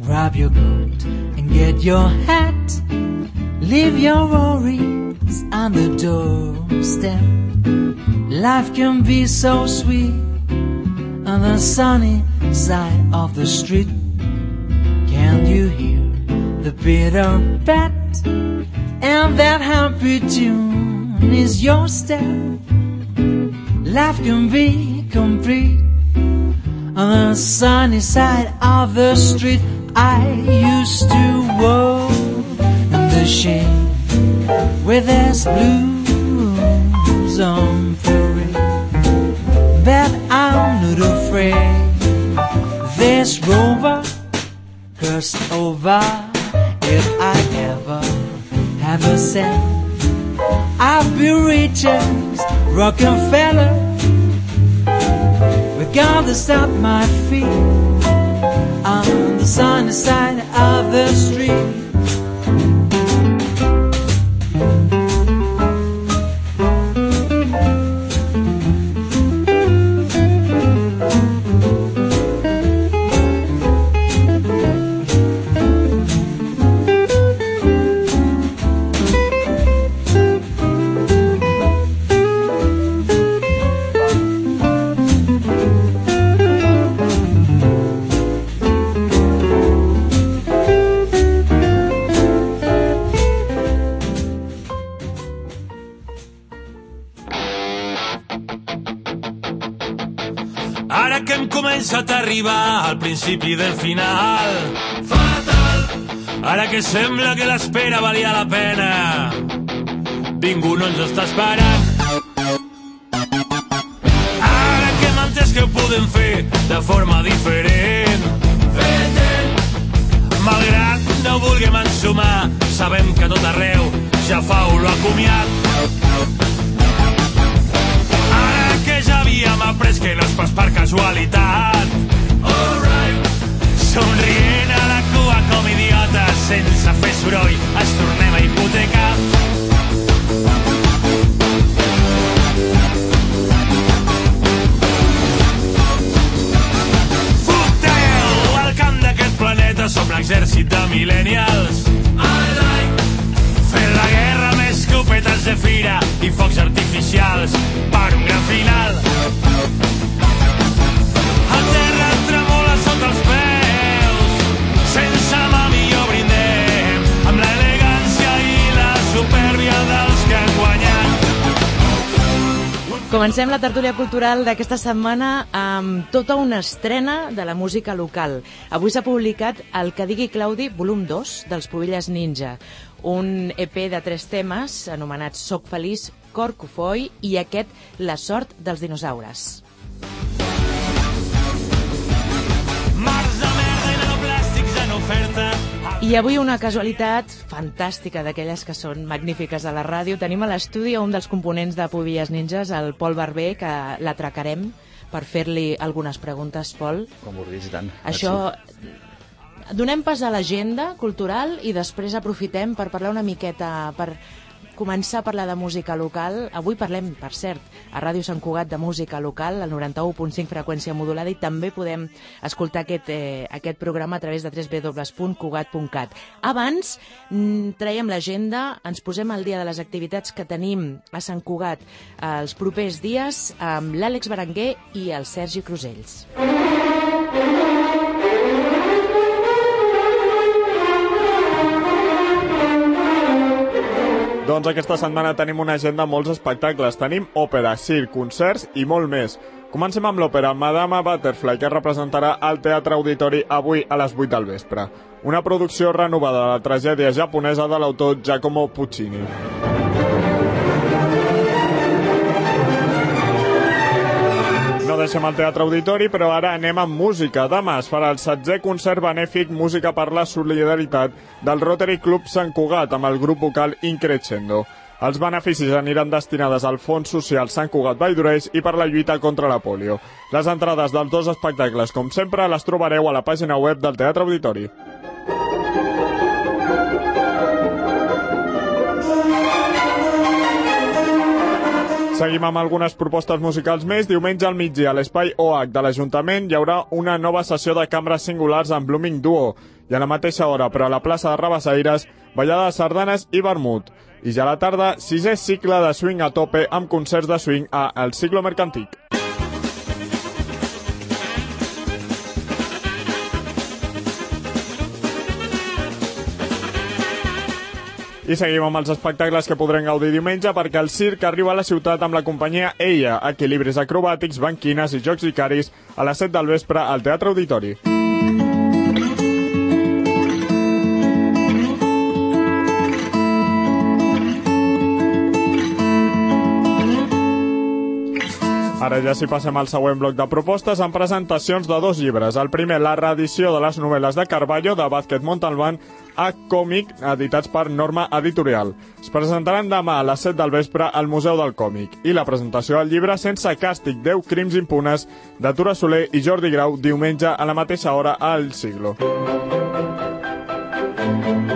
Grab your coat and get your hat. Leave your worries on the doorstep. Life can be so sweet on the sunny side of the street. Can you hear the bitter bat? And that happy tune is your step. Life can be complete on the sunny side of the street. I used to walk in the shade where there's blues on parade. But I'm not afraid. This rover cursed over if I ever have a cent. I'll be rich riches, Rockefeller. God to stop my feet on the sunny side of the street. Al principi del final. Fatal! Ara que sembla que l'espera valia la pena. Ningú no ens està esperant. Ara que hem entès que ho podem fer de forma diferent. Feten! Malgrat no vulguem ensumar, sabem que tot arreu ja fa olor a comiat. Ara que ja havíem après que no és pas per casualitat. Somrient a la cua com idiotes, sense fer soroll, ens tornem a hipotecar. Foteu al camp d'aquest planeta, som l'exèrcit de millennials. Like Fent la guerra amb escopetes de fira i focs artificials per un gran final. El terra tremola sota els peus, Comencem la tertúlia cultural d'aquesta setmana amb tota una estrena de la música local. Avui s'ha publicat El que digui Claudi, volum 2, dels Pobilles Ninja, un EP de tres temes anomenats Soc feliç, Cor Cofoi i aquest La sort dels dinosaures. Mars I avui una casualitat fantàstica d'aquelles que són magnífiques a la ràdio. Tenim a l'estudi un dels components de Pobilles Ninjas, el Pol Barber, que l'atracarem per fer-li algunes preguntes, Pol. Com vulguis, i tant. Això... Donem pas a l'agenda cultural i després aprofitem per parlar una miqueta, per començar a parlar de música local. Avui parlem, per cert, a Ràdio Sant Cugat de música local, al 91.5 freqüència modulada, i també podem escoltar aquest, eh, aquest programa a través de www.cugat.cat. Abans, mm, traiem l'agenda, ens posem al dia de les activitats que tenim a Sant Cugat eh, els propers dies amb l'Àlex Berenguer i el Sergi Crusells. Doncs aquesta setmana tenim una agenda amb molts espectacles. Tenim òpera, circ, concerts i molt més. Comencem amb l'òpera Madama Butterfly, que es representarà al Teatre Auditori avui a les 8 del vespre. Una producció renovada de la tragèdia japonesa de l'autor Giacomo Puccini. Deixem el Teatre Auditori, però ara anem amb música. Demà es farà el setzè concert benèfic Música per la Solidaritat del Rotary Club Sant Cugat amb el grup vocal Increscendo. Els beneficis aniran destinades al Fons Social Sant Cugat Valldoreix i per la lluita contra la polio. Les entrades dels dos espectacles, com sempre, les trobareu a la pàgina web del Teatre Auditori. Seguim amb algunes propostes musicals més. Diumenge al migdia a l'espai OH de l'Ajuntament hi haurà una nova sessió de cambres singulars amb Blooming Duo. I a la mateixa hora, però a la plaça de Rabassaires, ballada de sardanes i vermut. I ja a la tarda, sisè cicle de swing a tope amb concerts de swing a El Ciclo Mercantic. I seguim amb els espectacles que podrem gaudir diumenge perquè el circ arriba a la ciutat amb la companyia EIA, equilibris acrobàtics, banquines i jocs vicaris a les 7 del vespre al Teatre Auditori. Ara ja si passem al següent bloc de propostes amb presentacions de dos llibres. El primer, la reedició de les novel·les de Carballo de Vázquez Montalbán a còmic editats per Norma Editorial. Es presentaran demà a les 7 del vespre al Museu del Còmic i la presentació del llibre Sense càstig 10 crims impunes de Tura Soler i Jordi Grau diumenge a la mateixa hora al Siglo. I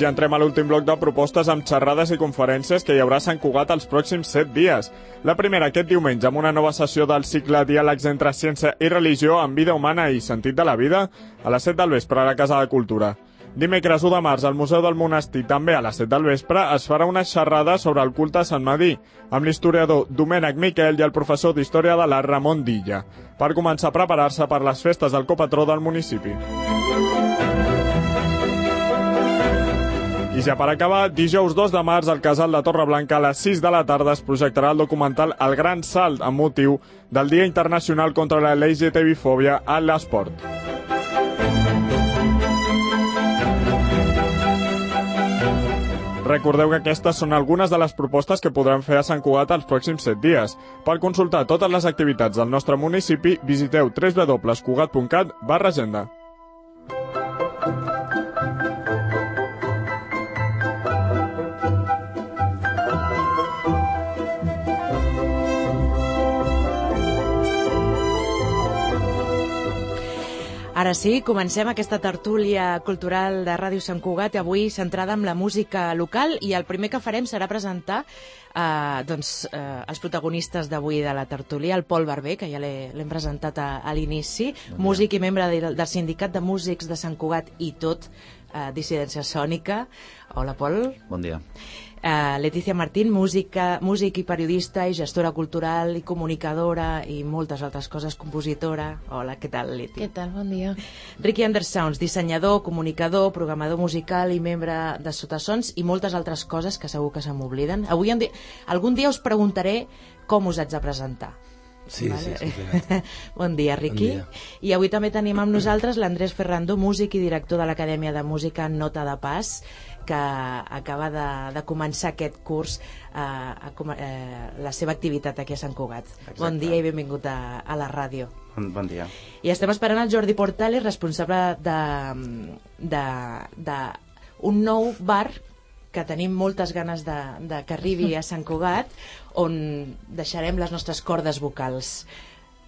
ja entrem a l'últim bloc de propostes amb xerrades i conferències que hi haurà a Sant Cugat els pròxims 7 dies. La primera aquest diumenge amb una nova sessió del cicle Diàlegs entre ciència i religió amb vida humana i sentit de la vida a les 7 del vespre a la Casa de Cultura. Dimecres 1 de març al Museu del Monestir, també a les 7 del vespre, es farà una xerrada sobre el culte a Sant Madí, amb l'historiador Domènec Miquel i el professor d'Història de l'Art Ramon Dilla, per començar a preparar-se per les festes del copatró del municipi. I ja per acabar, dijous 2 de març al Casal de Torreblanca a les 6 de la tarda es projectarà el documental El Gran Salt amb motiu del Dia Internacional contra la LGTB-fòbia a l'esport. Recordeu que aquestes són algunes de les propostes que podran fer a Sant Cugat els pròxims 7 dies. Per consultar totes les activitats del nostre municipi, visiteu www.cugat.cat barra agenda. Ara sí, comencem aquesta tertúlia cultural de Ràdio Sant Cugat, avui centrada en la música local, i el primer que farem serà presentar eh, doncs, eh, els protagonistes d'avui de la tertúlia, el Pol Barber, que ja l'hem presentat a, a l'inici, bon músic i membre de, del Sindicat de Músics de Sant Cugat i tot, eh, dissidència sònica. Hola, Pol. Bon dia. Uh, Letícia Martín, música, músic i periodista i gestora cultural i comunicadora i moltes altres coses, compositora. Hola, què tal, Leti? Què tal? Bon dia. Ricky Andersons, dissenyador, comunicador, programador musical i membre de Sotasons i moltes altres coses que segur que se m'obliden. Avui di... algun dia us preguntaré com us haig de presentar. Sí, vale. sí, sí. bon dia, Riqui. Bon dia. I avui també tenim amb nosaltres l'Andrés Ferrando, músic i director de l'Acadèmia de Música Nota de Pas, que acaba de, de començar aquest curs eh, a, eh, la seva activitat aquí a Sant Cugat. Exacte. Bon dia i benvingut a, a la ràdio. Bon, bon dia. I estem esperant el Jordi Portales, responsable de, de, de un nou bar que tenim moltes ganes de, de que arribi a Sant Cugat, on deixarem les nostres cordes vocals.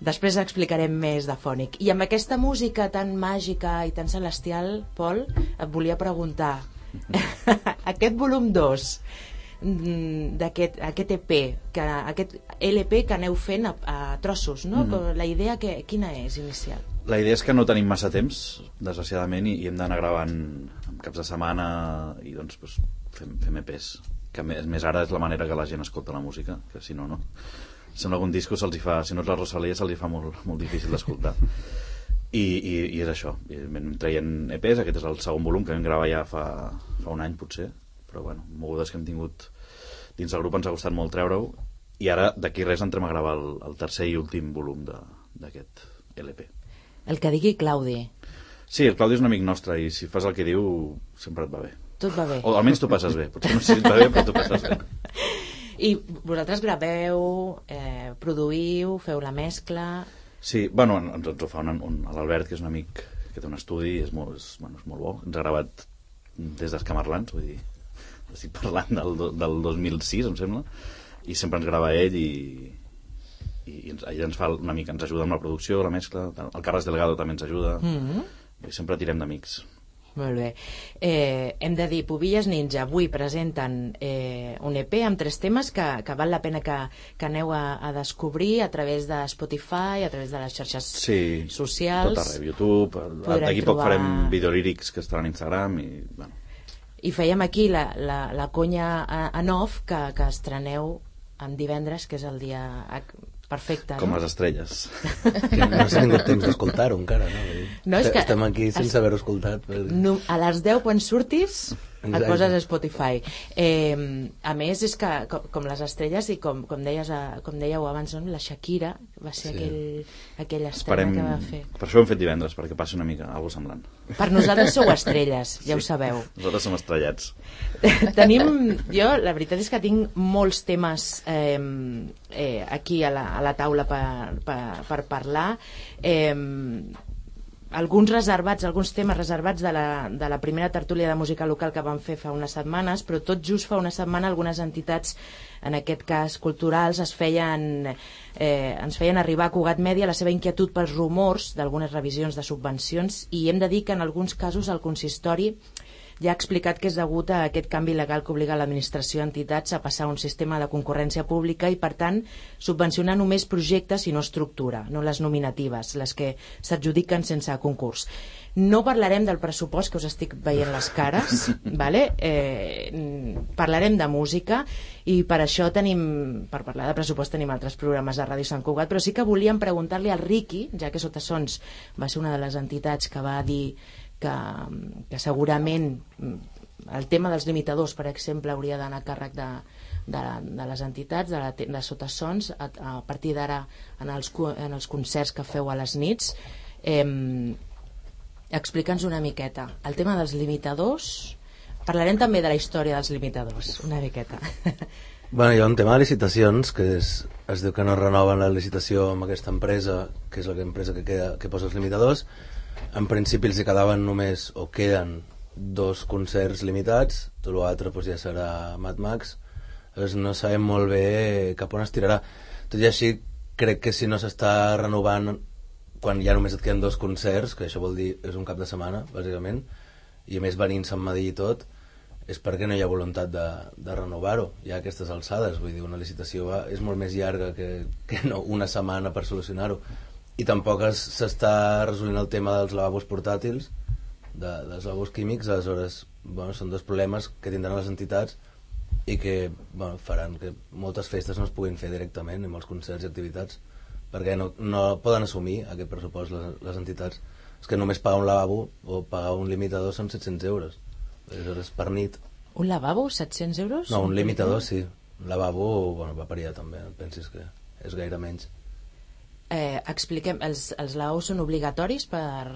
Després explicarem més de fònic. I amb aquesta música tan màgica i tan celestial, Pol, et volia preguntar, aquest volum 2 d'aquest aquest EP, que, aquest LP que aneu fent a, a trossos, no? Mm -hmm. La idea que, quina és inicial? La idea és que no tenim massa temps, desgraciadament, i, i hem d'anar gravant en caps de setmana i doncs, doncs fem, fem EPs que més, més ara és la manera que la gent escolta la música, que si no, no. Sembla que un disco se'ls fa, si no és la Rosalia, se'ls fa molt, molt difícil d'escoltar. I, i, i és això, I vam traient EPs, aquest és el segon volum que vam gravar ja fa, fa un any potser, però bueno, mogudes que hem tingut dins del grup ens ha costat molt treure-ho i ara d'aquí res entrem a gravar el, el tercer i últim volum d'aquest LP. El que digui Claudi. Sí, el Claudi és un amic nostre i si fas el que diu sempre et va bé. Tot va bé. O almenys tu passes bé, potser no sé si et va bé, però tu passes bé. I vosaltres graveu, eh, produïu, feu la mescla... Sí, bueno, ens, ens ho fa un, un, l'Albert, que és un amic que té un estudi, és molt, és, bueno, és molt bo. Ens ha gravat des d'Escamarlans, vull dir, estic parlant del, del 2006, em sembla, i sempre ens grava ell i, i, i ens, ell ens fa una mica, ens ajuda amb la producció, la mescla, el Carles Delgado també ens ajuda, mm -hmm. i sempre tirem d'amics. Molt bé. Eh, hem de dir, Pubilles Ninja avui presenten eh, un EP amb tres temes que, que val la pena que, que aneu a, a descobrir a través de Spotify, a través de les xarxes Sí, socials. tot arreu, YouTube, Podrem d'aquí poc trobar- farem videolírics que estaran a Instagram i, bueno, I fèiem aquí la, la, la conya a, en off que, que estreneu en divendres, que és el dia perfecte, com no? les estrelles. Que no s'ha tingut temps d'escoltar-ho encara, no? No, és que- Estem aquí sense es- haver-ho escoltat. Però... No, a les 10 quan surtis et Exacte. poses a Spotify eh, a més és que com, com les estrelles i com, com, deies a, com dèieu abans no? la Shakira va ser Sí. aquell, aquella estrella Esperem... que va fer Per això ho hem fet divendres, perquè passi una mica alguna semblant. per nosaltres sou estrelles, ja ho sabeu Nosaltres som estrellats. tenim, jo la veritat és que tinc molts temes eh, eh, aquí a la, a la taula per, per, per parlar eh, alguns reservats, alguns temes reservats de la, de la primera tertúlia de música local que vam fer fa unes setmanes, però tot just fa una setmana algunes entitats, en aquest cas culturals, es feien, eh, ens feien arribar a Cugat Mèdia la seva inquietud pels rumors d'algunes revisions de subvencions i hem de dir que en alguns casos el consistori ja ha explicat que és degut a aquest canvi legal que obliga l'administració a entitats a passar a un sistema de concurrència pública i, per tant, subvencionar només projectes i no estructura, no les nominatives, les que s'adjudiquen sense concurs. No parlarem del pressupost, que us estic veient les cares, vale? eh, parlarem de música i per això tenim, per parlar de pressupost tenim altres programes de Ràdio Sant Cugat, però sí que volíem preguntar-li al Riqui, ja que Sota Sons va ser una de les entitats que va dir que, que segurament el tema dels limitadors, per exemple, hauria d'anar a càrrec de, de, de les entitats, de, la, de sotassons, a, a partir d'ara en, els, en els concerts que feu a les nits. Eh, Explica'ns una miqueta. El tema dels limitadors... Parlarem també de la història dels limitadors, una miqueta. Bueno, hi ha un tema de licitacions, que és, es diu que no renoven la licitació amb aquesta empresa, que és l'empresa que, queda, que posa els limitadors. En principi els hi quedaven només, o queden, dos concerts limitats, tot l'altre doncs, ja serà Mad Max. Llavors no sabem molt bé cap on es tirarà. Tot i així, crec que si no s'està renovant quan ja només et queden dos concerts, que això vol dir és un cap de setmana, bàsicament, i a més venint-se amb Madí i tot, és perquè no hi ha voluntat de, de renovar-ho ja a aquestes alçades, vull dir, una licitació va, és molt més llarga que, que no una setmana per solucionar-ho i tampoc es- s'està resolent el tema dels lavabos portàtils de, dels lavabos químics, aleshores bueno, són dos problemes que tindran les entitats i que bueno, faran que moltes festes no es puguin fer directament amb els concerts i activitats perquè no, no poden assumir aquest pressupost les, les entitats. És que només pagar un lavabo o pagar un limitador són 700 euros. Aleshores per nit. Un lavabo, 700 euros? no, un limitador sí. Un lavabo bueno, va allà també pensis que és gaire menys Eh, expliquem, els, els lavabos són obligatoris per...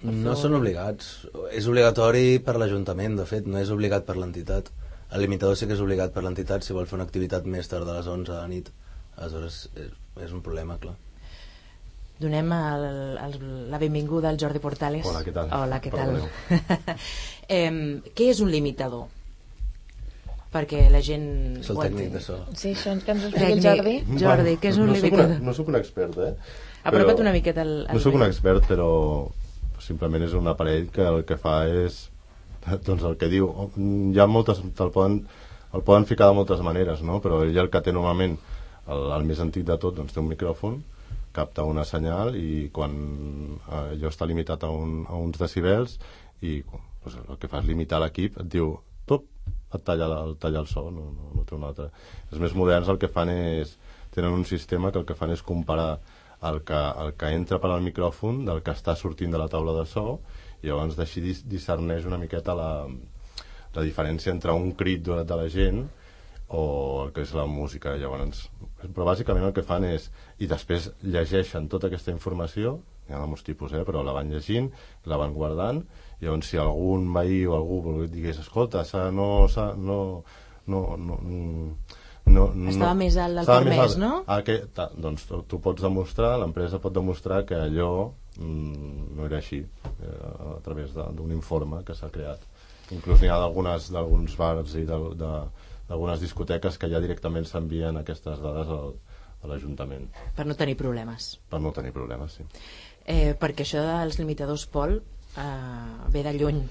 per no fer- són obligats és obligatori per l'Ajuntament de fet, no és obligat per l'entitat el limitador sí que és obligat per l'entitat si vol fer una activitat més tard de les 11 de la nit aleshores és, és un problema clar Donem el, el, la benvinguda al Jordi Portales. Hola, què tal? Hola, què tal? Eh, què és un limitador? Perquè la gent... és el tècnic de so Sí, això que ens expliqui el. Jordi. Jordi, què és un no soc limitador? Una, no sóc un expert, eh? Apropa't Però- una miqueta al... al No sóc un expert, però simplement és un aparell que el que fa és doncs el que diu hi ha moltes, te'l poden el poden ficar de moltes maneres, no? però ell el que té normalment el, el més antic de tot doncs té un micròfon capta una senyal i quan eh, allò està limitat a, un, a uns decibels i doncs, el que fa és limitar l'equip et diu, et talla, el, talla el so no, no, no té un altre els més moderns el que fan és tenen un sistema que el que fan és comparar el que, el que entra per al micròfon del que està sortint de la taula de so i llavors d'així dis- discerneix una miqueta la, la diferència entre un crit donat de la gent o el que és la música. Llavors, però bàsicament el que fan és i després llegeixen tota aquesta informació hi ha de molts tipus, eh, però la van llegint la van guardant i llavors si algun veí o algú digués escolta, s'ha, no, s'ha, no, no, no, no, no, Estava més alt del estava més permès, alt. no? Ah, que, ta, doncs tu, tu pots demostrar, l'empresa pot demostrar que allò mm, no era així eh, a través d'un informe que s'ha creat inclús n'hi ha d'alguns bars i d'algunes discoteques que ja directament s'envien aquestes dades al, a l'Ajuntament Per no tenir problemes. per no tenir problemes sí. Eh, perquè això dels limitadors, Pol, eh, ve de lluny.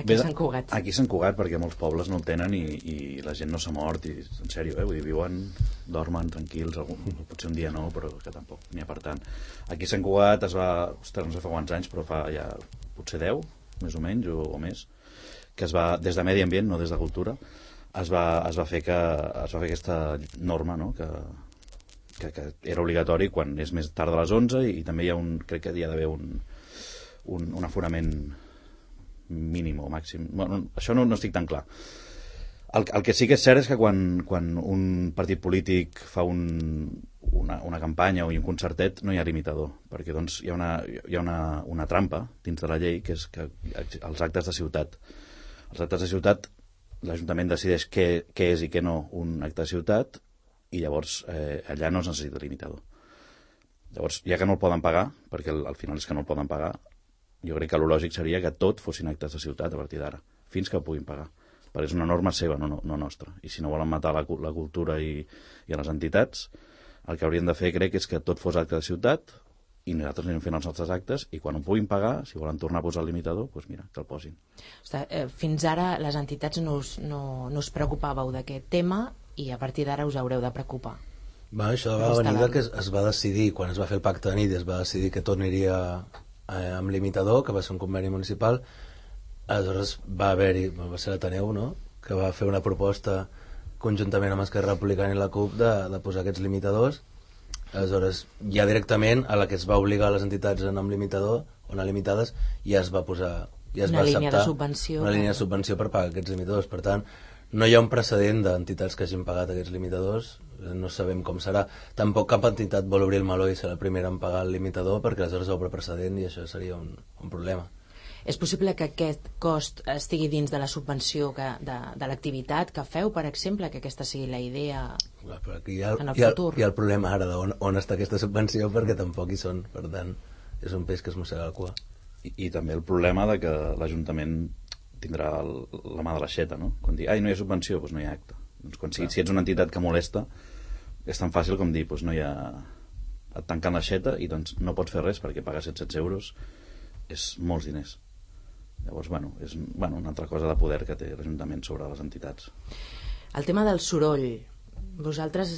Aquí Sant Cugat. Aquí Sant Cugat, perquè molts pobles no el tenen i, i la gent no s'ha mort, i, en sèrio, eh? Vull dir, viuen, dormen tranquils, algun, potser un dia no, però que tampoc n'hi ha per tant. Aquí Sant Cugat es va, ostres, no sé fa quants anys, però fa ja potser 10, més o menys, o, o més, que es va, des de Medi Ambient, no des de Cultura, es va, es va fer que es va fer aquesta norma, no?, que, que, que era obligatori quan és més tard de les 11 i, i també hi ha un, crec que hi ha d'haver un, un, un aforament mínim o màxim. Bueno, això no, no estic tan clar. El, el que sí que és cert és que quan, quan un partit polític fa un, una, una campanya o un concertet no hi ha limitador, perquè doncs, hi ha, una, hi ha una, una trampa dins de la llei que és que els actes de ciutat. Els actes de ciutat, l'Ajuntament decideix què, què és i què no un acte de ciutat i llavors eh, allà no es necessita limitador. Llavors, ja que no el poden pagar, perquè al, al final és que no el poden pagar, jo crec que el lògic seria que tot fossin actes de ciutat a partir d'ara, fins que el puguin pagar. Perquè és una norma seva, no, no, no nostra. I si no volen matar la, la cultura i, i les entitats, el que haurien de fer, crec, és que tot fos acte de ciutat i nosaltres anem fent els nostres actes i quan ho puguin pagar, si volen tornar a posar el limitador, doncs mira, que el posin. Ostres, eh, fins ara les entitats no us, no, no us preocupàveu d'aquest tema i a partir d'ara us haureu de preocupar. Va, això va venir de que es, es va decidir, quan es va fer el pacte de nit, es va decidir que tot aniria eh, amb limitador, que va ser un conveni municipal, aleshores va haver-hi, va ser l'Ateneu, no?, que va fer una proposta conjuntament amb Esquerra Republicana i la CUP de, de posar aquests limitadors aleshores ja directament a la que es va obligar les entitats a anar amb limitador o anar limitades ja es va posar ja es Una va línia de acceptar subvenció. una línia de subvenció per pagar aquests limitadors per tant no hi ha un precedent d'entitats que hagin pagat aquests limitadors no sabem com serà. Tampoc cap entitat vol obrir el meló i ser la primera en pagar el limitador perquè aleshores obre precedent i això seria un, un problema. És possible que aquest cost estigui dins de la subvenció que, de, de l'activitat que feu, per exemple, que aquesta sigui la idea... Clar, però aquí hi ha, En el hi ha, futur. hi ha el problema ara d'on on està aquesta subvenció perquè tampoc hi són, per tant és un peix que es mossega el cua. I, i també el problema de que l'Ajuntament tindrà el, la mà de l'aixeta, no? Quan dir, ai, no hi ha subvenció, doncs no hi ha acte. Doncs quan si, si ets una entitat que molesta, és tan fàcil com dir, doncs no hi ha... et tanquen l'aixeta i doncs no pots fer res perquè pagar 700 euros és molts diners. Llavors, bueno, és bueno, una altra cosa de poder que té l'Ajuntament sobre les entitats. El tema del soroll, vosaltres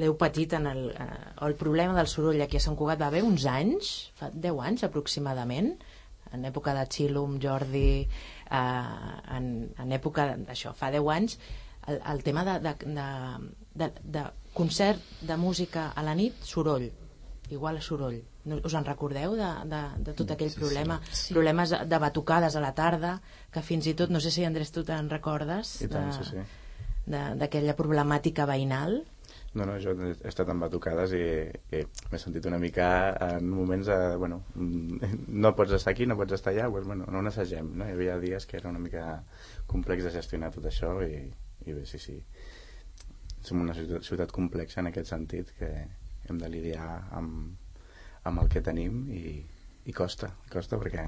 l'heu patit en el, eh, el problema del soroll aquí a Sant Cugat va haver uns anys, fa 10 anys aproximadament, en època de Xilum, Jordi, eh, en, en època d'això, fa 10 anys, el, el tema de, de, de, de, de concert de música a la nit, soroll, igual a soroll. No, us en recordeu de, de, de tot aquell sí, problema? Sí. Problemes de batucades a la tarda, que fins i tot, no sé si Andrés tu te'n recordes, I tant, de- sí, sí. de- d'aquella problemàtica veïnal. No, no, jo he estat en batucades i, i m'he sentit una mica en moments de, bueno, mm, no pots estar aquí, no pots estar allà, doncs, bueno, no necessagem, no? Hi havia dies que era una mica complex de gestionar tot això i, i bé, sí, sí. Som una ciutat, ciutat complexa en aquest sentit que hem de lidiar amb, amb el que tenim i, i costa, costa perquè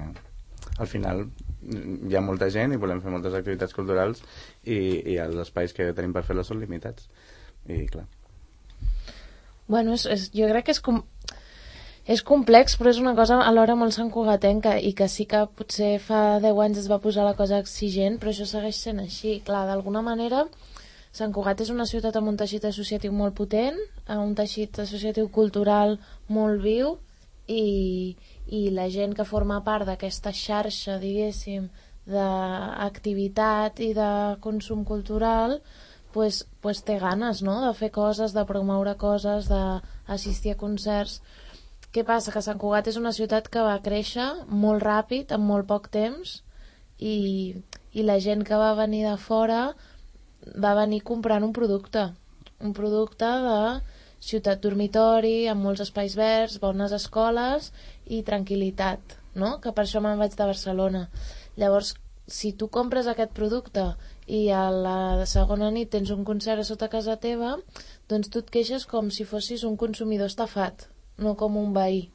al final hi ha molta gent i volem fer moltes activitats culturals i, i els espais que tenim per fer-les són limitats i clar, Bueno, és, és, jo crec que és, com, és complex, però és una cosa alhora molt santcugatenca i que sí que potser fa 10 anys es va posar la cosa exigent, però això segueix sent així. Clar, d'alguna manera, Sant Cugat és una ciutat amb un teixit associatiu molt potent, amb un teixit associatiu cultural molt viu i, i la gent que forma part d'aquesta xarxa, diguéssim, d'activitat i de consum cultural pues, pues té ganes no? de fer coses, de promoure coses, d'assistir a concerts. Què passa? Que Sant Cugat és una ciutat que va créixer molt ràpid, en molt poc temps, i, i la gent que va venir de fora va venir comprant un producte, un producte de ciutat dormitori, amb molts espais verds, bones escoles i tranquil·litat, no? que per això me'n vaig de Barcelona. Llavors, si tu compres aquest producte i a la segona nit tens un concert a sota casa teva, doncs tu et queixes com si fossis un consumidor estafat, no com un veí.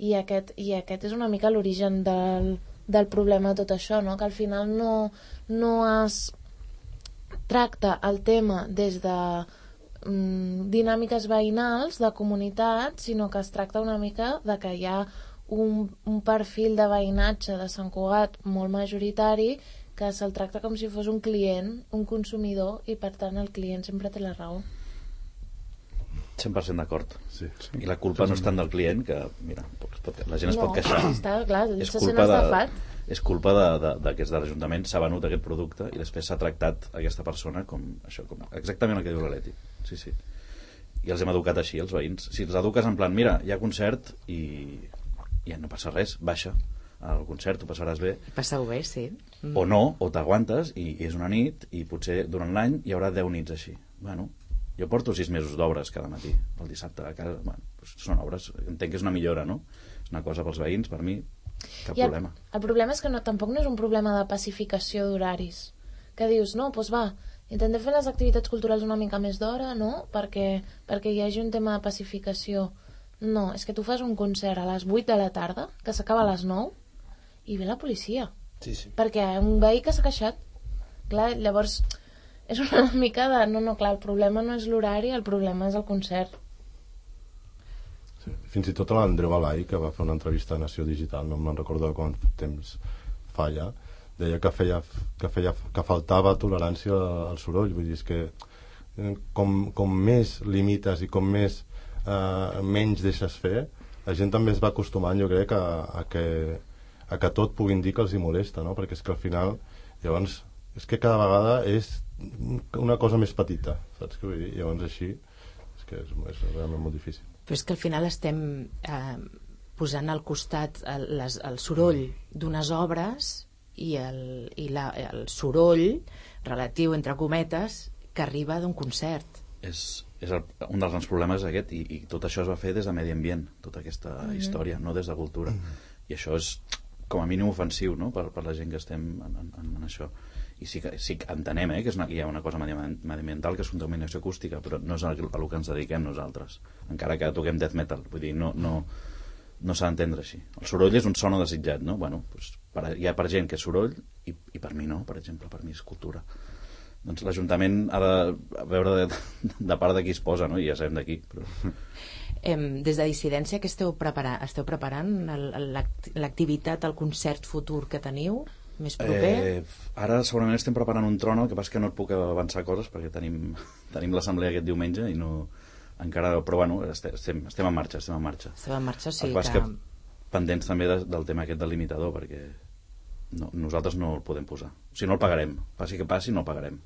I aquest, i aquest és una mica l'origen del, del problema de tot això, no? que al final no, no es tracta el tema des de mm, dinàmiques veïnals de comunitat, sinó que es tracta una mica de que hi ha un, un perfil de veïnatge de Sant Cugat molt majoritari que se'l tracta com si fos un client, un consumidor, i per tant el client sempre té la raó. 100% d'acord. Sí. I la culpa no és tant del client, que, mira, pot, la gent es pot No, queixar. està clar, és se culpa de, és culpa de, de, de que és de l'Ajuntament s'ha venut aquest producte i després s'ha tractat aquesta persona com això, com exactament el que diu la Leti. Sí, sí. I els hem educat així, els veïns. Si els eduques en plan, mira, hi ha concert i ja no passa res, baixa al concert, ho passaràs bé, Passeu bé, sí. Mm. o no, o t'aguantes i, i és una nit i potser durant l'any hi haurà 10 nits així. Bueno, jo porto 6 mesos d'obres cada matí, el dissabte a casa. Bueno, doncs són obres, entenc que és una millora, no? És una cosa pels veïns, per mi, cap I el, problema. el problema és que no, tampoc no és un problema de pacificació d'horaris. Que dius, no, doncs va, intentem fer les activitats culturals una mica més d'hora, no? Perquè, perquè hi hagi un tema de pacificació. No, és que tu fas un concert a les 8 de la tarda, que s'acaba a les 9, i ve la policia. Sí, sí. Perquè un veí que s'ha queixat. Clar, llavors, és una mica de... No, no, clar, el problema no és l'horari, el problema és el concert. Sí. Fins i tot l'Andreu Balai, que va fer una entrevista a Nació Digital, no me'n recordo de quant temps fa ja, deia que, feia, que, feia, que faltava tolerància al soroll. Vull dir, és que eh, com, com més limites i com més eh, menys deixes fer, la gent també es va acostumant, jo crec, a, a, que, a que tot puguin dir que els hi molesta, no? perquè és que al final, llavors, és que cada vegada és una cosa més petita, saps què vull dir? Llavors així, és que és, és realment molt difícil. Però és que al final estem eh, posant al costat el, les, el soroll d'unes obres i, el, i la, el soroll relatiu, entre cometes, que arriba d'un concert. És, és el, un dels grans problemes aquest, i, i tot això es va fer des de medi ambient, tota aquesta mm -hmm. història, no des de cultura. Mm -hmm. I això és com a mínim ofensiu no? per, per la gent que estem en, en, en això i sí que, sí que entenem eh, que és una, hi ha una cosa mediambiental que és contaminació acústica però no és a, el que ens dediquem nosaltres encara que toquem death metal vull dir, no, no, no s'ha d'entendre així el soroll és un son no desitjat no? bueno, doncs, per, hi ha per gent que és soroll i, i per mi no, per exemple, per mi és cultura doncs l'Ajuntament ha de veure de, de part de qui es posa no? i ja sabem de qui però... Em, des de dissidència, que esteu, prepara esteu preparant l'activitat, el concert futur que teniu, més proper? Eh, ara segurament estem preparant un trono, el que passa que no et puc avançar coses perquè tenim, tenim l'assemblea aquest diumenge i no encara, però bueno, estem, estem, estem en marxa, estem en marxa. Esteu en marxa, o el que que pendents també de, del tema aquest del limitador perquè no, nosaltres no el podem posar. O sigui, no el pagarem. Passi que passi, no el pagarem.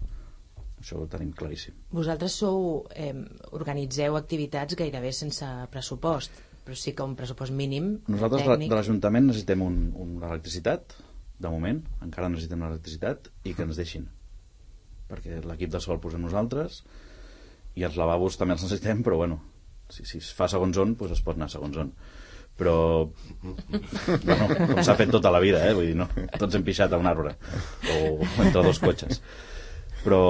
Això ho tenim claríssim. Vosaltres sou, eh, organitzeu activitats gairebé sense pressupost, però sí que un pressupost mínim Nosaltres de, tècnic. de l'Ajuntament necessitem un, un electricitat, de moment, encara necessitem l'electricitat, i que ens deixin. Perquè l'equip de sol posem nosaltres, i els lavabos també els necessitem, però bueno, si, si es fa segons on, doncs es pot anar segons on. Però, bueno, com s'ha fet tota la vida, eh? Vull dir, no? Tots hem pixat a un arbre, o entre dos cotxes. Però,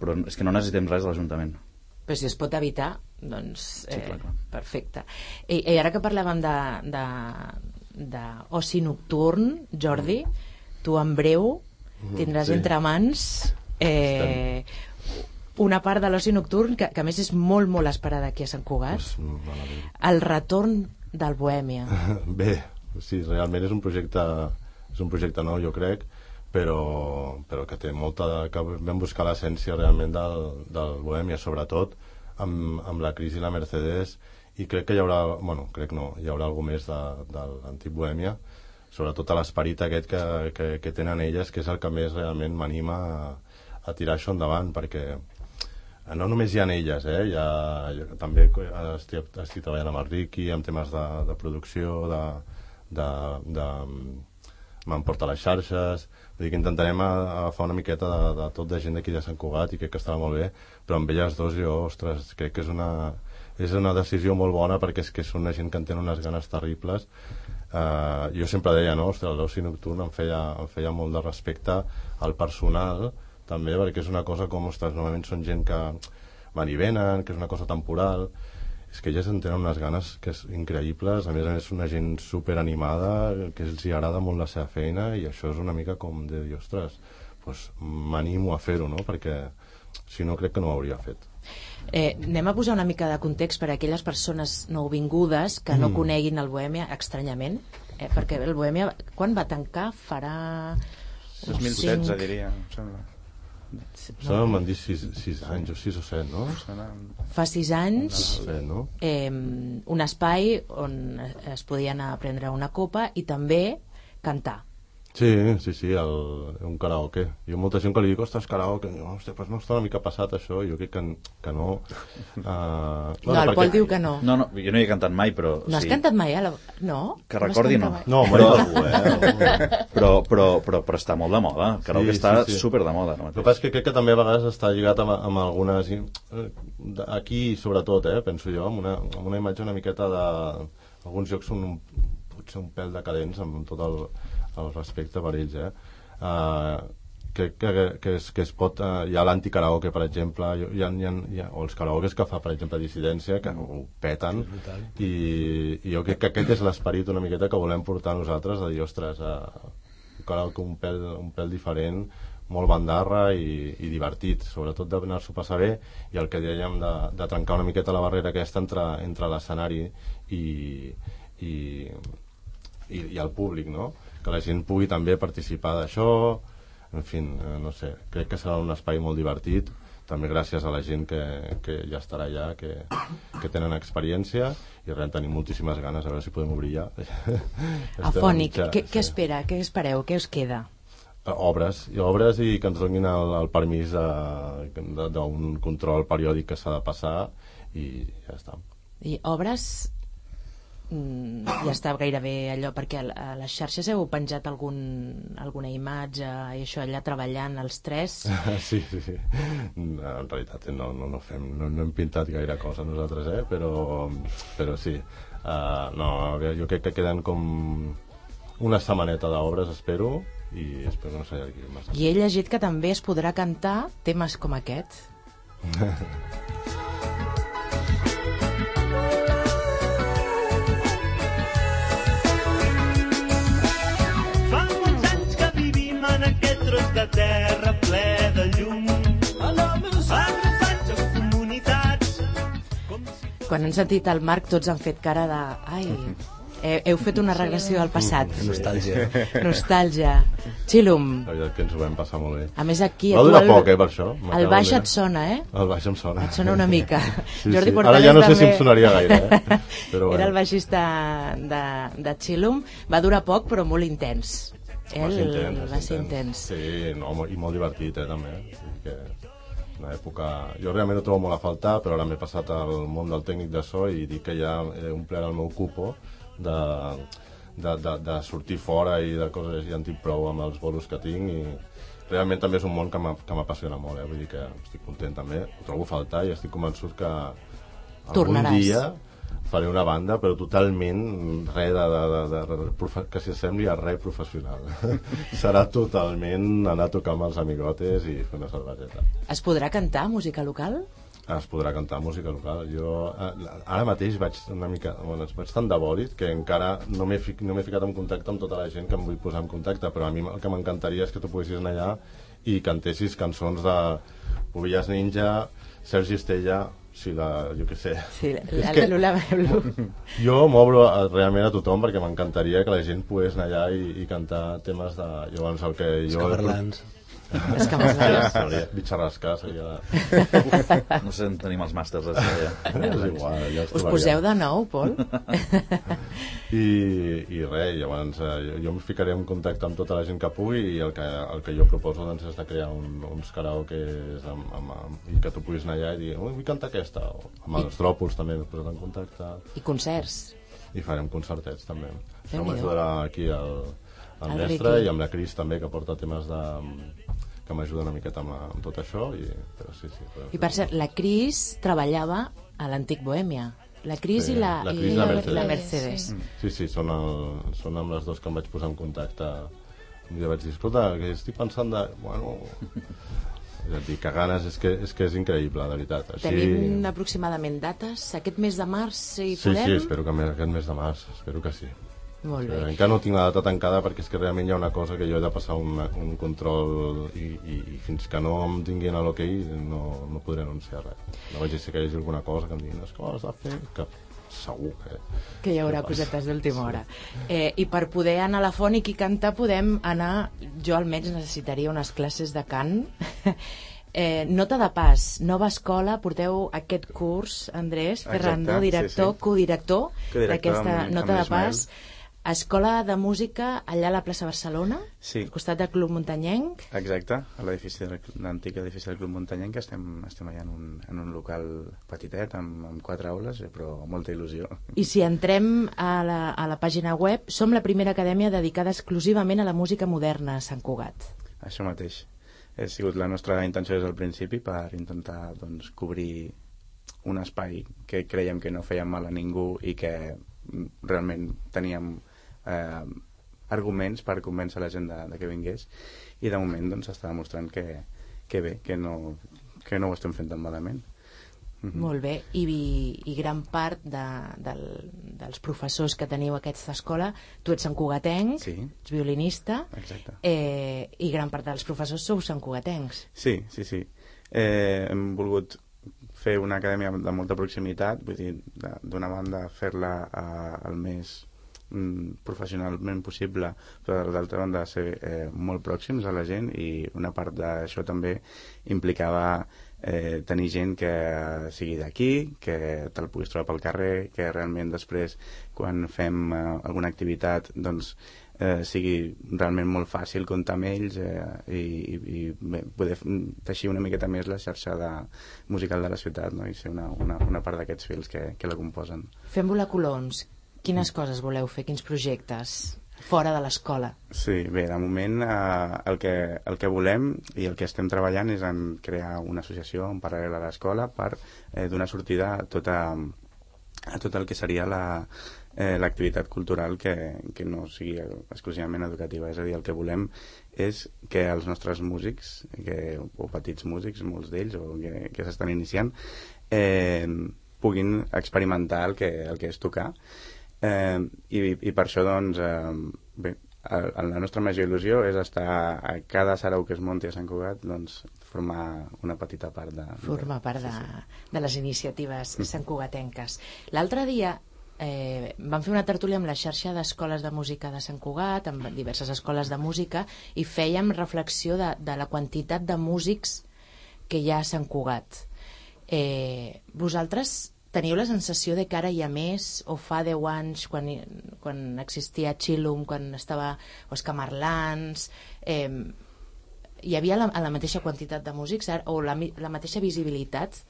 però és que no necessitem res de l'Ajuntament. Però si es pot evitar, doncs... Sí, clar, clar. Perfecte. I, I ara que parlàvem de, de, de oci nocturn, Jordi, tu en breu tindràs sí. entre mans eh, una part de l'oci nocturn que, que a més és molt, molt esperada aquí a Sant Cugat, Pues, el retorn del Bohèmia. Bé, sí, realment és un projecte és un projecte nou, jo crec, però, però que té molta... Que vam buscar l'essència realment del, del Bohèmia, sobretot amb, amb la crisi i la Mercedes, i crec que hi haurà, bueno, crec no, hi haurà alguna més de, de l'antic Bohèmia, sobretot a l'esperit aquest que, que, que tenen elles, que és el que més realment m'anima a, a tirar això endavant, perquè eh, no només hi ha elles, eh? hi ha, jo també estic, estic treballant amb el Ricky, amb temes de, de producció, de, de, de, m'emporta les xarxes, vull dir que intentarem agafar una miqueta de, de tot de gent d'aquí de Sant Cugat i crec que estarà molt bé, però amb elles dos jo, ostres, crec que és una, és una decisió molt bona perquè és que són una gent que en tenen unes ganes terribles. Uh, jo sempre deia, no, ostres, l'oci nocturn em feia, em feia molt de respecte al personal també perquè és una cosa com, ostres, normalment són gent que van i venen, que és una cosa temporal és que elles en tenen unes ganes que és increïbles, a més a més una gent super animada, que els hi agrada molt la seva feina i això és una mica com de dir, ostres, doncs m'animo a fer-ho, no? Perquè si no crec que no ho hauria fet. Eh, anem a posar una mica de context per a aquelles persones nouvingudes que no Mm. coneguin el Bohèmia, estranyament, eh, perquè el Bohèmia, quan va tancar? Farà... uns 2016, cinc- diria, em sembla. Sona m'han dit 6 anys o 6 o 7, no? Fa sis anys, Sí, no? eh, un espai on es podia anar a prendre una copa i també cantar. Sí, sí, sí, el, un karaoke. Hi ha molta gent que li dic, ostres, karaoke. I diu, hòstia, però no està una mica passat això? Jo crec que, que no. Uh, No, el Pol diu que no. No, no, jo no hi he cantat mai, però... No has sí. cantat mai, eh? La... No? Que recordi, cantat no. mai? No, algú, eh? Però, però, però, però està molt de moda. El karaoke Sí, està sí, sí. super de moda. El que mateix. passa és que crec que també a vegades està lligat amb, amb algunes... eh, de- Aquí, sobretot, eh, penso jo, amb una, amb una imatge una miqueta de... Alguns jocs són un, potser un pèl decadents amb tot el, el respecte per ells, eh? Uh, crec que, que, que, es, que es pot... Uh, hi ha l'anticaraoke, per exemple, hi ha, hi ha, hi ha, o els karaokes que fa, per exemple, Dissidència, que ho peten, i, i jo crec que aquest és l'esperit una miqueta que volem portar nosaltres, de dir, ostres, uh, un karaoke un pèl, un pèl diferent, molt bandarra i, i divertit, sobretot d'anar-s'ho passar bé i el que dèiem de, de trencar una miqueta la barrera aquesta entre, entre l'escenari i, i, i, i el públic, no? Que la gent pugui també participar d'això, en fi, eh, no sé, crec que serà un espai molt divertit, també gràcies a la gent que, que ja estarà allà, que, que tenen experiència, i res, tenim moltíssimes ganes, a veure si podem obrir ja. Afònic, què, què sí. espera? Què espereu? Què us queda? Eh, obres, i obres i que ens donin el, el permís eh, d'un control periòdic que s'ha de passar i ja està. I obres ja està gairebé allò perquè a les xarxes heu penjat algun, alguna imatge i això allà treballant els tres sí, sí, sí. No, En realitat no, no, no, fem, no, no hem pintat gaire cosa nosaltres, eh? però, però sí. Uh, no, jo crec que queden com una setmaneta d'obres, espero, i espero no s'allargui massa. i he llegit que també es podrà cantar temes com aquest de terra ple de llum. Comunitats. Si quan han sentit el Marc tots han fet cara de ai, he, heu fet una regressió al passat Nostàlgia. nostàlgia Xilum La veritat que ens ho vam passar molt bé. a més aquí Va durar el- poc, eh, per això. el baix de- et sona, eh? El baix em sona. Et sona una mica. Sí, Jordi sí. Portales Ara ja no sé si també- em sonaria gaire, eh? Però Era el bueno. baixista de, de Chilum. Va durar poc, però molt intens. Eh? Va ser El- intens, va ser intens. Sí, no, i molt divertit, eh, també. Vull dir Que una època... Jo realment ho trobo molt a faltar, però ara m'he passat al món del tècnic de so i dic que ja he omplert el meu cupo de, de, de, de sortir fora i de coses, ja en tinc prou amb els bolos que tinc i realment també és un món que m'apassiona molt, eh? vull dir que estic content també, ho trobo a faltar i estic convençut que algun Tornaràs. dia faré una banda, però totalment res de, de, de, de, de que s'assembli a res professional. Serà totalment anar a tocar amb els amigotes i fer una cerveseta. Es podrà cantar música local? Es podrà cantar música local. Jo eh, ara mateix vaig una mica... Bueno, vaig tan de bòlit que encara no m'he fic, no ficat en contacte amb tota la gent que em vull posar en contacte, però a mi el que m'encantaria és que tu poguessis anar allà i cantessis cançons de Pobillas Ninja, Sergi Estella, si la, jo què sé. Sí, És la, que- la, la, la, jo m'obro a- realment a tothom perquè m'encantaria que la gent pogués anar allà i, i cantar temes de... Llavors el que jo... Escaberlans. És que m'has dit. Seria. No sé on tenim els màsters de ja. és igual, ja Us poseu de nou, Pol? I, i res, llavors eh, jo, jo em ficaré en contacte amb tota la gent que pugui i el que, el que jo proposo doncs, és de crear un, uns karaokes amb, amb, amb, i que tu puguis anar allà i dir, vull cantar aquesta o amb els dròpols també m'he posat en contacte I concerts. i farem concertets també això m'ajudarà aquí el, el, El mestre i amb la Cris també que porta temes de, que m'ajuda una miqueta amb, amb tot això i, però sí, sí, podem I per cert, la Cris treballava a l'antic Bohèmia. La Cris Sí, i la, la i Cris i la Mercedes. la Mercedes. Sí, sí, són, el, són amb les dues que em vaig posar en contacte. Un dia vaig dir, escolta, que estic pensant de... Bueno... És a dir, que ganes, és que és, que és increïble, de veritat. Així... Tenim aproximadament dates. Aquest mes de març hi Sí, podem? sí, espero que aquest mes de març, espero que sí. Molt bé. Eh, encara no tinc la data tancada perquè és que realment hi ha una cosa que jo he de passar un, un control i, i, i fins que no em tinguin a l'hoquei no, no podré anunciar res. No vaig a ser que hi hagi alguna cosa que em diguin és que ho has de fer, que segur que... que hi haurà que cosetes d'última hora. Eh, I per poder anar a la fònic i cantar podem anar... Jo almenys necessitaria unes classes de cant. Eh, nota de pas, nova escola, porteu aquest curs, Andrés Exacte, Ferrando, sí, director, sí. codirector Codirector d'aquesta nota amb de pas. l'Ismael. Escola de música allà a la plaça Barcelona, Sí. al costat del Club Muntanyenc. Exacte, a l'edifici del- l'antic edifici del Club Muntanyenc, que estem, estem allà en un, en un local petitet, amb, amb quatre aules, eh, però amb molta il·lusió. I si entrem a la, a la pàgina web, som la primera acadèmia dedicada exclusivament a la música moderna a Sant Cugat. Això mateix. Ha sigut la nostra intenció des del principi per intentar doncs, cobrir un espai que creiem que no feia mal a ningú i que mm, realment teníem eh, arguments per convèncer la gent de, de que vingués i de moment doncs s'està demostrant que, que bé, que no, que no ho estem fent tan malament. Mhm. Molt bé, I, i gran part de, del, dels professors que teniu a aquesta escola, tu ets santcugatenc, Sí. ets violinista, Exacte. eh, i gran part dels professors sou santcugatencs. Sí, sí, sí. Eh, hem volgut fer una acadèmia de molta proximitat, vull dir, d'una banda fer-la eh, el més mm, professionalment possible, però d'altra banda ser eh, molt pròxims a la gent i una part d'això també implicava eh, tenir gent que sigui d'aquí, que te'l puguis trobar pel carrer, que realment després quan fem eh, alguna activitat doncs eh, sigui realment molt fàcil comptar amb ells eh, i, i, bé, poder teixir una miqueta més la xarxa de, musical de la ciutat no? i ser una, una, una part d'aquests fils que, que la composen. Fem volar colons. Quines coses voleu fer? Quins projectes? Fora de l'escola. Sí, bé, de moment eh, el, que, el que volem i el que estem treballant és en crear una associació en paral·lel a l'escola per eh, donar sortida a, tota, a tot el que seria la eh, l'activitat cultural que, que no sigui exclusivament educativa. És a dir, el que volem és que els nostres músics, que, o petits músics, molts d'ells, o que, que s'estan iniciant, eh, puguin experimentar el que, el que és tocar eh, i, i per això doncs eh, bé, el, la nostra major il·lusió és estar a cada sarau que es munti a Sant Cugat doncs formar una petita part de... Formar part de, de les iniciatives santcugatenques. L'altre dia eh, vam fer una tertúlia amb la xarxa d'escoles de música de Sant Cugat, amb diverses escoles de música, i fèiem reflexió de, de la quantitat de músics que hi ha a Sant Cugat. Eh, vosaltres teniu la sensació de que ara hi ha més, o fa 10 anys, quan, quan existia Chilum, quan estava Oscar Marlans, eh, hi havia la, la mateixa quantitat de músics o la, la mateixa visibilitat?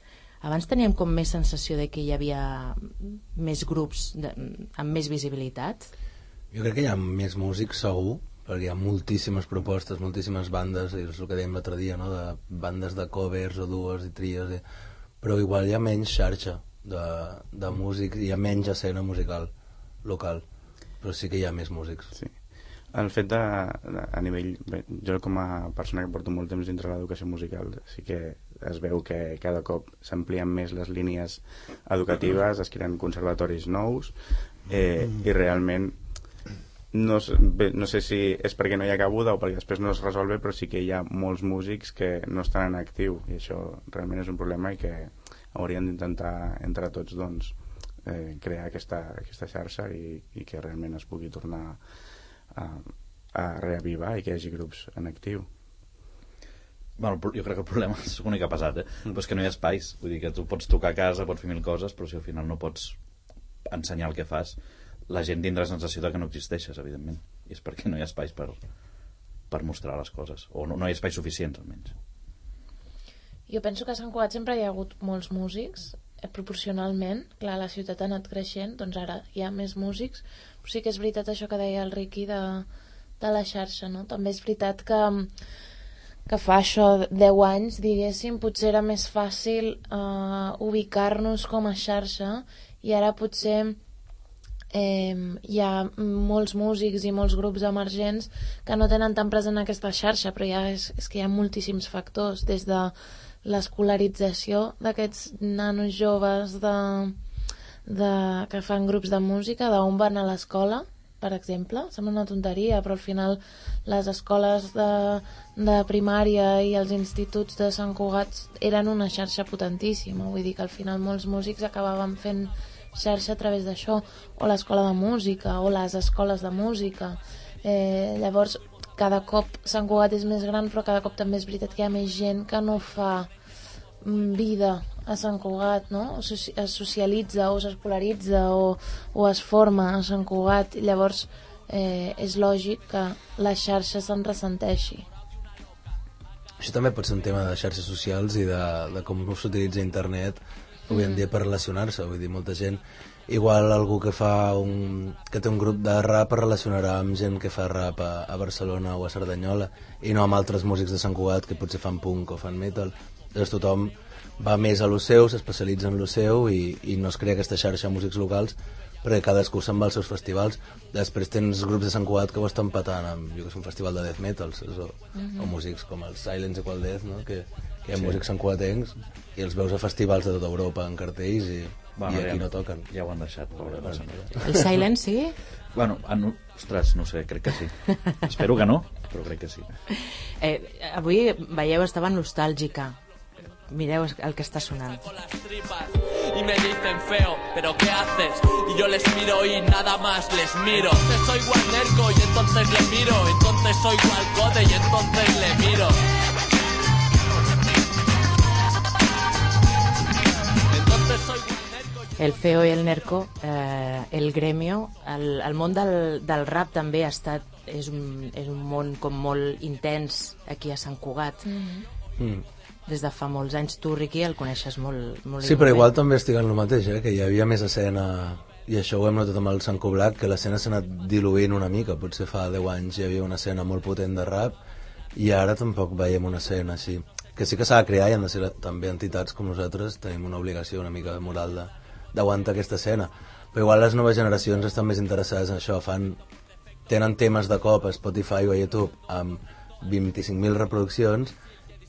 Abans teníem com més sensació de que hi havia més grups de, amb més visibilitat? Jo crec que hi ha més músics segur, perquè hi ha moltíssimes propostes, moltíssimes bandes, és el que dèiem l'altre dia, no? de bandes de covers o dues i tries, i... però igual hi ha menys xarxa de, de músics, hi ha menys escena musical local, però sí que hi ha més músics. Sí. El fet de, de, a nivell... Bé, jo com a persona que porto molt temps dintre l'educació musical sí que es veu que cada cop s'amplien més les línies educatives, es creen conservatoris nous eh, i realment no, bé, no sé si és perquè no hi ha cabuda o perquè després no es resol però sí que hi ha molts músics que no estan en actiu i això realment és un problema i que hauríem d'intentar entre tots doncs, eh, crear aquesta, aquesta xarxa i, i que realment es pugui tornar a, a reavivar i que hi hagi grups en actiu. Bueno, jo crec que el problema és l'únic que ha passat, eh? Mm. Però és que no hi ha espais. Vull dir que tu pots tocar a casa, pots fer mil coses, però si al final no pots ensenyar el que fas, la gent tindrà la sensació de que no existeixes, evidentment. I és perquè no hi ha espais per, per mostrar les coses. O no, no hi ha espais suficients, almenys. Jo penso que a Sant Cugat sempre hi ha hagut molts músics, eh, proporcionalment. Clar, la ciutat ha anat creixent, doncs ara hi ha més músics. Però sí que és veritat això que deia el Riqui de, de la xarxa, no? També és veritat que, que fa això 10 anys, diguéssim, potser era més fàcil eh, ubicar-nos com a xarxa i ara potser eh, hi ha molts músics i molts grups emergents que no tenen tan present aquesta xarxa, però ja és, és que hi ha moltíssims factors, des de l'escolarització d'aquests nanos joves de, de, que fan grups de música, d'on van a l'escola, per exemple. Sembla una tonteria, però al final les escoles de, de primària i els instituts de Sant Cugat eren una xarxa potentíssima. Vull dir que al final molts músics acabaven fent xarxa a través d'això, o l'escola de música, o les escoles de música. Eh, llavors, cada cop Sant Cugat és més gran, però cada cop també és veritat que hi ha més gent que no fa mm, vida a Sant Cugat, no? O es socialitza o s'escolaritza o, o es forma a Sant Cugat. I llavors eh, és lògic que la xarxa se'n ressenteixi. Això també pot ser un tema de xarxes socials i de, de com s'utilitza internet avui en dia per relacionar-se, vull dir, molta gent igual algú que fa un, que té un grup de rap es relacionarà amb gent que fa rap a, a Barcelona o a Cerdanyola i no amb altres músics de Sant Cugat que potser fan punk o fan metal llavors tothom va més a lo seu, s'especialitza en lo seu i, i no es crea aquesta xarxa de músics locals perquè cadascú se'n va als seus festivals després tens grups de Sant Cugat que ho estan patant amb jo que sé, un festival de death metal saps? o, o músics com els Silence Equal Death no? que hi ha Sí. músics santcugatencs i els veus a festivals de tota Europa en cartells i, Bueno, i aquí ja- no toquen Ja ho han deixat, pobre Bueno. El Silence, sí? Bueno, ah, no, ostres, no sé, crec que sí. Espero que no, però crec que sí. Eh, avui, veieu, estava nostàlgica. Mireu el que està sonant. y me dicen feo, pero ¿qué haces? Y yo les miro y nada más les miro. Entonces soy guanerco y entonces le miro. Entonces soy Walcode y entonces le miro. El Feo i el Nerco, eh, el Gremio, el, el món del, del rap també ha estat, és un, és un món com molt intens aquí a Sant Cugat. Mm. Des de fa molts anys. Tu, Riqui, el coneixes molt, molt Sí, però bé. igual també estic en el mateix, eh? que hi havia més escena, i això ho hem notat amb el Sant Coblac, que l'escena s'ha anat diluint una mica. Potser fa 10 anys hi havia una escena molt potent de rap, i ara tampoc veiem una escena així. Que sí que s'ha de crear i han de ser també entitats com nosaltres, tenim una obligació una mica moral de d'aguantar aquesta escena. Però igual les noves generacions estan més interessades en això, fan tenen temes de cop a Spotify o a YouTube amb 25.000 reproduccions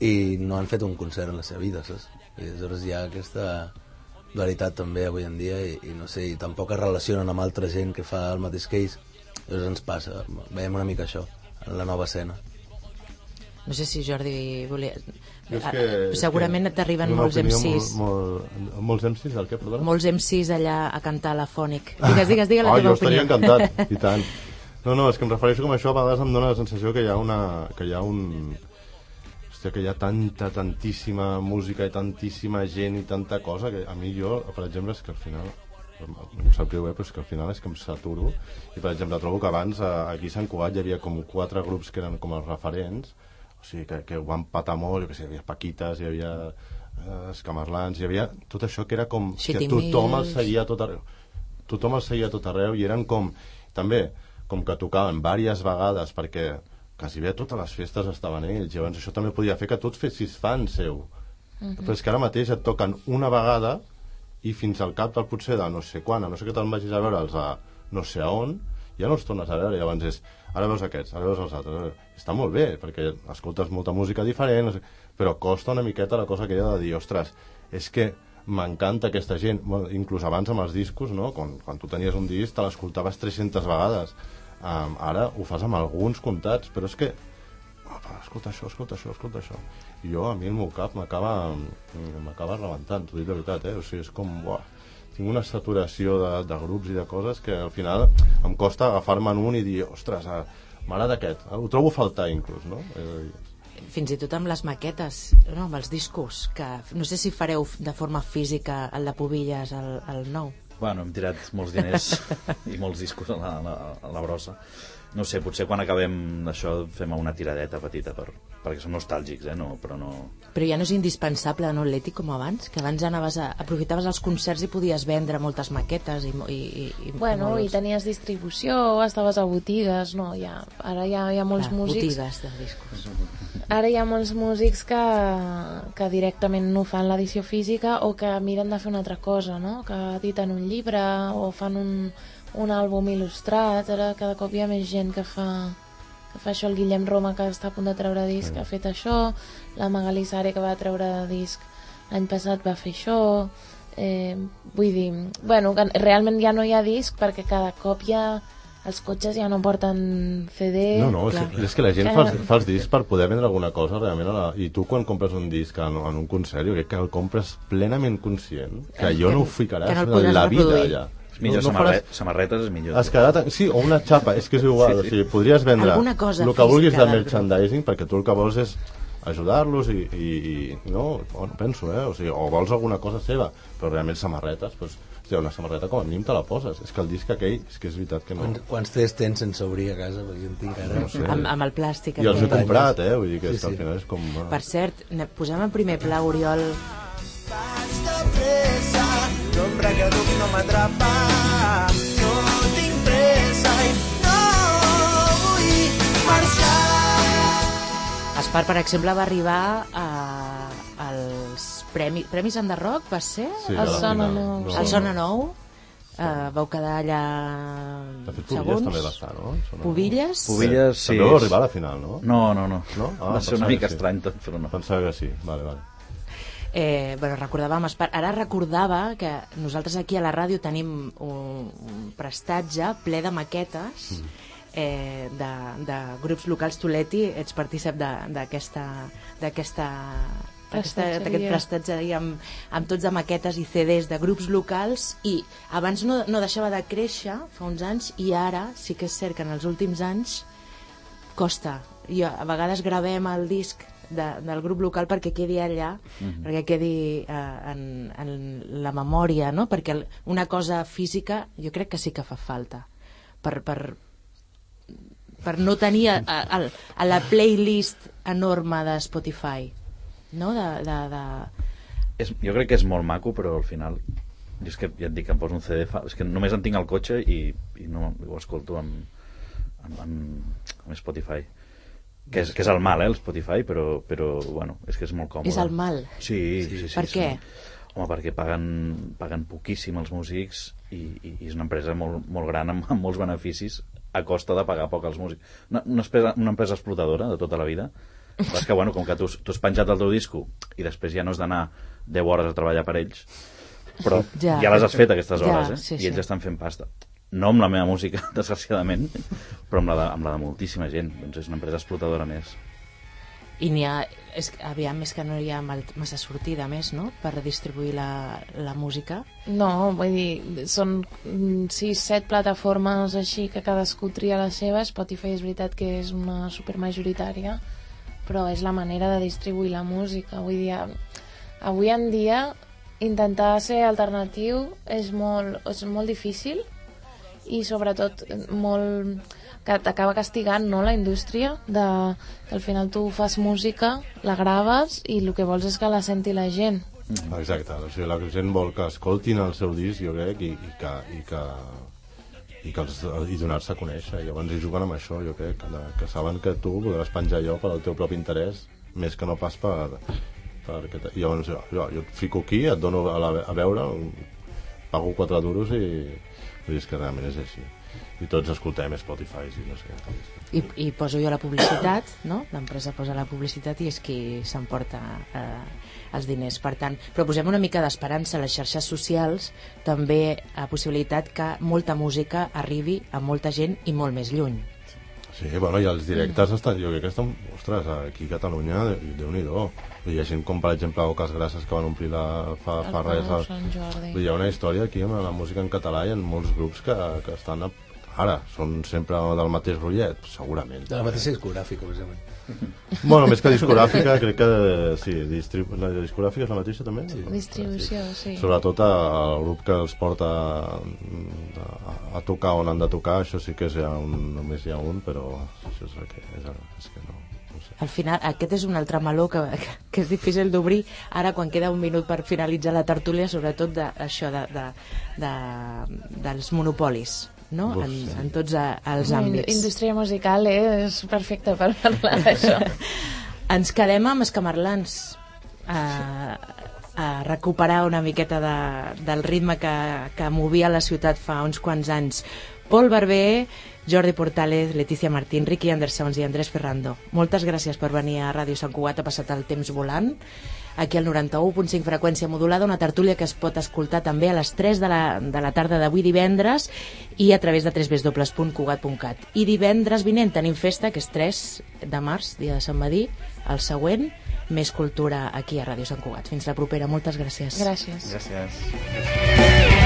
i no han fet un concert en la seva vida, saps? I aleshores hi ha aquesta dualitat també avui en dia i, i no sé, i tampoc es relacionen amb altra gent que fa el mateix que ells. Llavors ens passa, veiem una mica això en la nova escena. No sé si Jordi volia... Jo és que- Segurament que t'arriben molts opinió MCs. Molt, molt, molts MCs, el què, perdona? Molts MCs allà a cantar a la Fònic. Digues, digues, digues la ah, teva jo estaria opinió. encantat, i tant. No, no, és que em refereixo com això, a vegades em dóna la sensació que hi ha una... que hi ha un... Hòstia, que hi ha tanta, tantíssima música i tantíssima gent i tanta cosa que a mi jo, per exemple, és que al final em sap greu, eh, però és que al final és que em saturo i per exemple trobo que abans aquí a Sant Cugat hi havia com quatre grups que eren com els referents o sigui que, que ho van patar molt, jo que sé, hi havia Paquites, hi havia eh, Escamarlans, hi havia tot això que era com que tothom el Mills. seguia tot arreu tothom el seguia tot arreu i eren com també, com que tocaven diverses vegades perquè quasi bé totes les festes estaven ells llavors això també podia fer que tots fessis fan seu Mhm. però és que ara mateix et toquen una vegada i fins al cap del potser de no sé quan, a no sé que te'n vagis a veure'ls a no sé a on, ja no els tornes a veure, llavors és, ara veus aquests, ara veus els altres, està molt bé, perquè escoltes molta música diferent, però costa una miqueta la cosa aquella de dir, ostres, és que m'encanta aquesta gent, bueno, inclús abans amb els discos, no? quan, quan tu tenies un disc te l'escoltaves 300 vegades, um, ara ho fas amb alguns comptats, però és que Apa, escolta això, escolta això, escolta això. I jo, a mi el meu cap m'acaba m'acaba rebentant, t'ho dic de veritat, eh? O sigui, és com, buah, tinc una saturació de, de grups i de coses que al final em costa agafar-me en un i dir, ostres, ah, m'agrada aquest, ho trobo a faltar inclús, no? És a dir, Fins i tot amb les maquetes, no? amb els discos, que no sé si fareu de forma física el de Pubilles, el, el nou. Bueno, hem tirat molts diners i molts discos a la, a la, a la brossa. No sé, potser quan acabem això fem una tiradeta petita per, perquè som nostàlgics, eh? no, però no... Però ja no és indispensable, no, l'Eti, com abans? Que abans anaves a, aprofitaves els concerts i podies vendre moltes maquetes i, i, i, i Bueno, i molts- tenies distribució, estaves a botigues, no, ja, ara hi ha, hi ha molts Clar, músics... botigues de discos. Ara hi ha molts músics que, que directament no fan l'edició física o que miren de fer una altra cosa, no? Que editen un llibre o fan un, un àlbum il·lustrat. Ara cada cop hi ha més gent que fa, que fa això. El Guillem Roma, que està a punt de treure disc, ha fet això. La Magali Sare, que va treure disc l'any passat, va fer això. Eh, vull dir, bueno, que realment ja no hi ha disc perquè cada cop hi ha els cotxes ja no porten CD... No, no, és, clar. és que la gent Que- fa, els- fa els discs per poder vendre alguna cosa realment. La... I tu quan compres un disc en, en un concert, jo crec que el compres plenament conscient, que allò no ho ficaràs que no en la vida reproduir. allà. És millor no, no samarre faràs... samarretes, és millor. Es quedarà tan... Sí, o una xapa, és que és igual. Sí, sí. O sigui, podries vendre Alguna cosa el que vulguis física de merchandising perquè tu el que vols és ajudar-los i, i, i no, bueno, penso, eh? O, sigui, o vols alguna cosa seva, però realment samarretes, doncs, hòstia, una samarreta com a mínim te la poses. És que el disc aquell, és que és veritat que no... Quants, quants CDs tens sense obrir a casa? Perquè jo en tinc ara. No sé. Amb, amb el plàstic. I els he comprat, eh? Vull dir que, Sí, és que al sí. final és com... eh, Per cert, posem en primer pla, Oriol, Vaig de pressa, l'ombra que duc no m'atrapa. No tinc pressa i no vull marxar. Espar, per exemple, va arribar a, als Premis, Premis Enderroc, va ser? Sí, El Sona. Nou. No, el Sona no. Nou. Uh, vau quedar allà De fet, segons. també va estar, no? Sona- Pubilles? Pubilles, sí. També va arribar a la final, no? No, no, no. No? Ah, va ser una pensava mica sí. estrany, tot, però no. Pensava que sí. Vale, vale. Eh, bueno, recordàvem, ara recordava que nosaltres aquí a la ràdio tenim un, un prestatge ple de maquetes eh, de, de grups locals. Tu, Leti, ets partícip de- d'aquesta d'aquest prestatge amb, amb tots de maquetes i CDs de grups locals i abans no, no deixava de créixer fa uns anys i ara sí que és cert que en els últims anys costa. Jo, a vegades gravem el disc de, del grup local perquè quedi allà, perquè quedi eh, en, en la memòria, no? Perquè el- una cosa física jo crec que sí que fa falta per, per, per no tenir a, a, a, a la playlist enorme de Spotify, no? De, de, de... És, jo crec que és molt maco, però al final... Jo és que ja et dic, em poso un CD... Fa, és que només en tinc al cotxe i, i no ho escolto amb, amb, amb, amb Spotify. Que és, que és el mal, eh, el Spotify, però, però bueno, és que és molt còmode. És el mal? Sí, sí, sí. Per sí, què? Home, perquè paguen, paguen poquíssim els músics i, i, i és una empresa molt, molt gran amb, amb molts beneficis a costa de pagar poc als músics. Una, una, empresa, una empresa explotadora de tota la vida. Però és que, bueno, com que tu, tu has penjat el teu disco i després ja no has d'anar 10 hores a treballar per ells, però Ja. ja, ja les has fet aquestes Ja, hores, eh? sí, I ells sí. estan fent pasta. No amb la meva música, desgraciadament, però amb la de, amb la de moltíssima gent. Doncs és una empresa explotadora més. I n'hi ha, és, aviam, és que no hi ha mal- massa sortida més, no?, per distribuir la, la música. No, vull dir, són 6-7 plataformes així que cadascú tria la seva. Spotify és veritat que és una supermajoritària, però és la manera de distribuir la música. Vull dir, avui en dia intentar ser alternatiu és molt, és molt difícil i sobretot molt que t'acaba castigant no, la indústria de, que al final tu fas música, la graves i el que vols és que la senti la gent Exacte, o sigui, la gent vol que escoltin el seu disc, jo crec, i, i que, i que, i, que els, i donar-se a conèixer. I llavors hi juguen amb això, jo crec, de, que saben que tu podràs penjar allò per al teu propi interès, més que no pas per... per que te... Llavors jo, jo, jo et fico aquí, et dono a, la, a veure, pago 4 duros i... Vull dir, és que realment és així. I tots escoltem Spotify i no sé. I, i poso jo la publicitat, no? L'empresa posa la publicitat i és qui s'emporta eh, els diners. Per tant, però posem una mica d'esperança a les xarxes socials, també a possibilitat que molta música arribi a molta gent i molt més lluny. Sí, bueno, i els directes estan, jo crec que estan, ostres, aquí a Catalunya, de- Déu-n'hi-do. Hi ha gent com, per exemple, Oques Grasses que van omplir la, fa, El fa res. El- Sant Jordi. Hi ha una història aquí amb la música en català i en molts grups que, que estan... A, ara, són sempre del mateix rotllet? Segurament. De la mateixa discogràfica, precisament. Bueno, més que discogràfica, crec que sí, distrib... la discogràfica és la mateixa també? Sí. distribució, sí Sobretot el grup que els porta a, a tocar on han de tocar, això sí que és ja un, només hi ha un, però això és el que, és, el, és que no. Al final, aquest és un altre meló que, que és difícil d'obrir ara quan queda un minut per finalitzar la tertúlia, sobretot de, això de, de, de, dels monopolis no? Uf, en, sí. en tots eh, els La àmbits. indústria musical eh, és perfecta per parlar d'això Ens quedem amb escamarlans a, a recuperar una miqueta de, del ritme que, que movia la ciutat fa uns quants anys. Pol Barber, Jordi Portales, Letícia Martín, Ricky Andersons i Andrés Ferrando. Moltes gràcies per venir a Ràdio Sant Cugat, ha passat el temps volant. aquí al 91.5 freqüència modulada, una tertúlia que es pot escoltar també a les 3 de la, de la tarda d'avui divendres i a través de www.cugat.cat. I divendres vinent tenim festa, que és 3 de març, dia de Sant Badí, el següent, més cultura aquí a Ràdio Sant Cugat. Fins la propera, moltes gràcies. Gràcies. Gràcies.